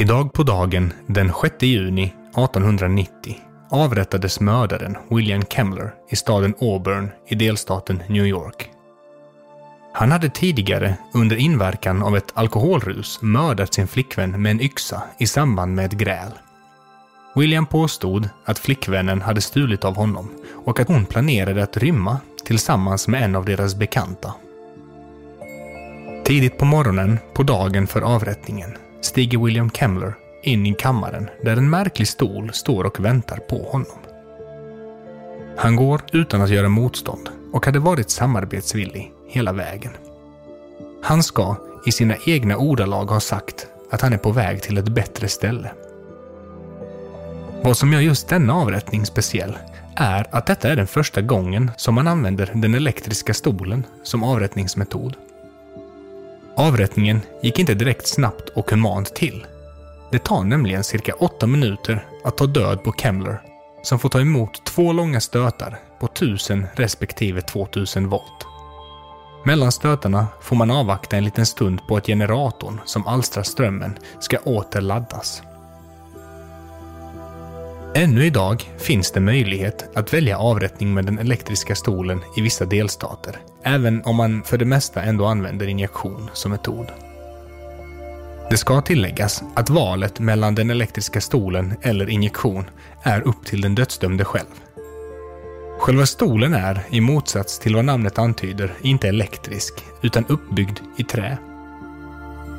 Idag på dagen den 6 juni 1890 avrättades mördaren William Kemmler i staden Auburn i delstaten New York. Han hade tidigare, under inverkan av ett alkoholrus, mördat sin flickvän med en yxa i samband med ett gräl. William påstod att flickvännen hade stulit av honom och att hon planerade att rymma tillsammans med en av deras bekanta. Tidigt på morgonen, på dagen för avrättningen, stiger William Kemmler in i kammaren där en märklig stol står och väntar på honom. Han går utan att göra motstånd och hade varit samarbetsvillig hela vägen. Han ska, i sina egna ordalag, ha sagt att han är på väg till ett bättre ställe. Vad som gör just denna avrättning speciell är att detta är den första gången som man använder den elektriska stolen som avrättningsmetod. Avrättningen gick inte direkt snabbt och humant till. Det tar nämligen cirka åtta minuter att ta död på Kemmler som får ta emot två långa stötar på 1000 respektive 2000 volt. Mellan stötarna får man avvakta en liten stund på att generatorn som alstrar strömmen ska åter laddas. Ännu idag finns det möjlighet att välja avrättning med den elektriska stolen i vissa delstater, även om man för det mesta ändå använder injektion som metod. Det ska tilläggas att valet mellan den elektriska stolen eller injektion är upp till den dödsdömde själv. Själva stolen är, i motsats till vad namnet antyder, inte elektrisk, utan uppbyggd i trä.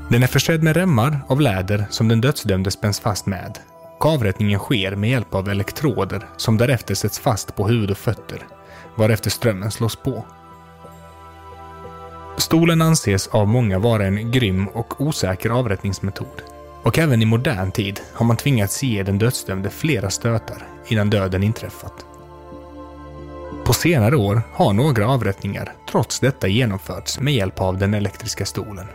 Den är försedd med remmar av läder som den dödsdömde spänns fast med. Avrättningen sker med hjälp av elektroder som därefter sätts fast på huvud och fötter, varefter strömmen slås på. Stolen anses av många vara en grym och osäker avrättningsmetod. Och även i modern tid har man tvingats ge den dödsdömde flera stötar innan döden inträffat. På senare år har några avrättningar trots detta genomförts med hjälp av den elektriska stolen.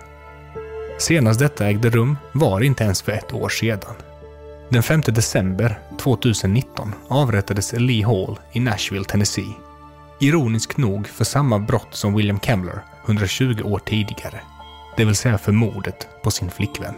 Senast detta ägde rum var inte ens för ett år sedan. Den 5 december 2019 avrättades Lee Hall i Nashville, Tennessee. Ironiskt nog för samma brott som William Kemmler 120 år tidigare. Det vill säga för mordet på sin flickvän.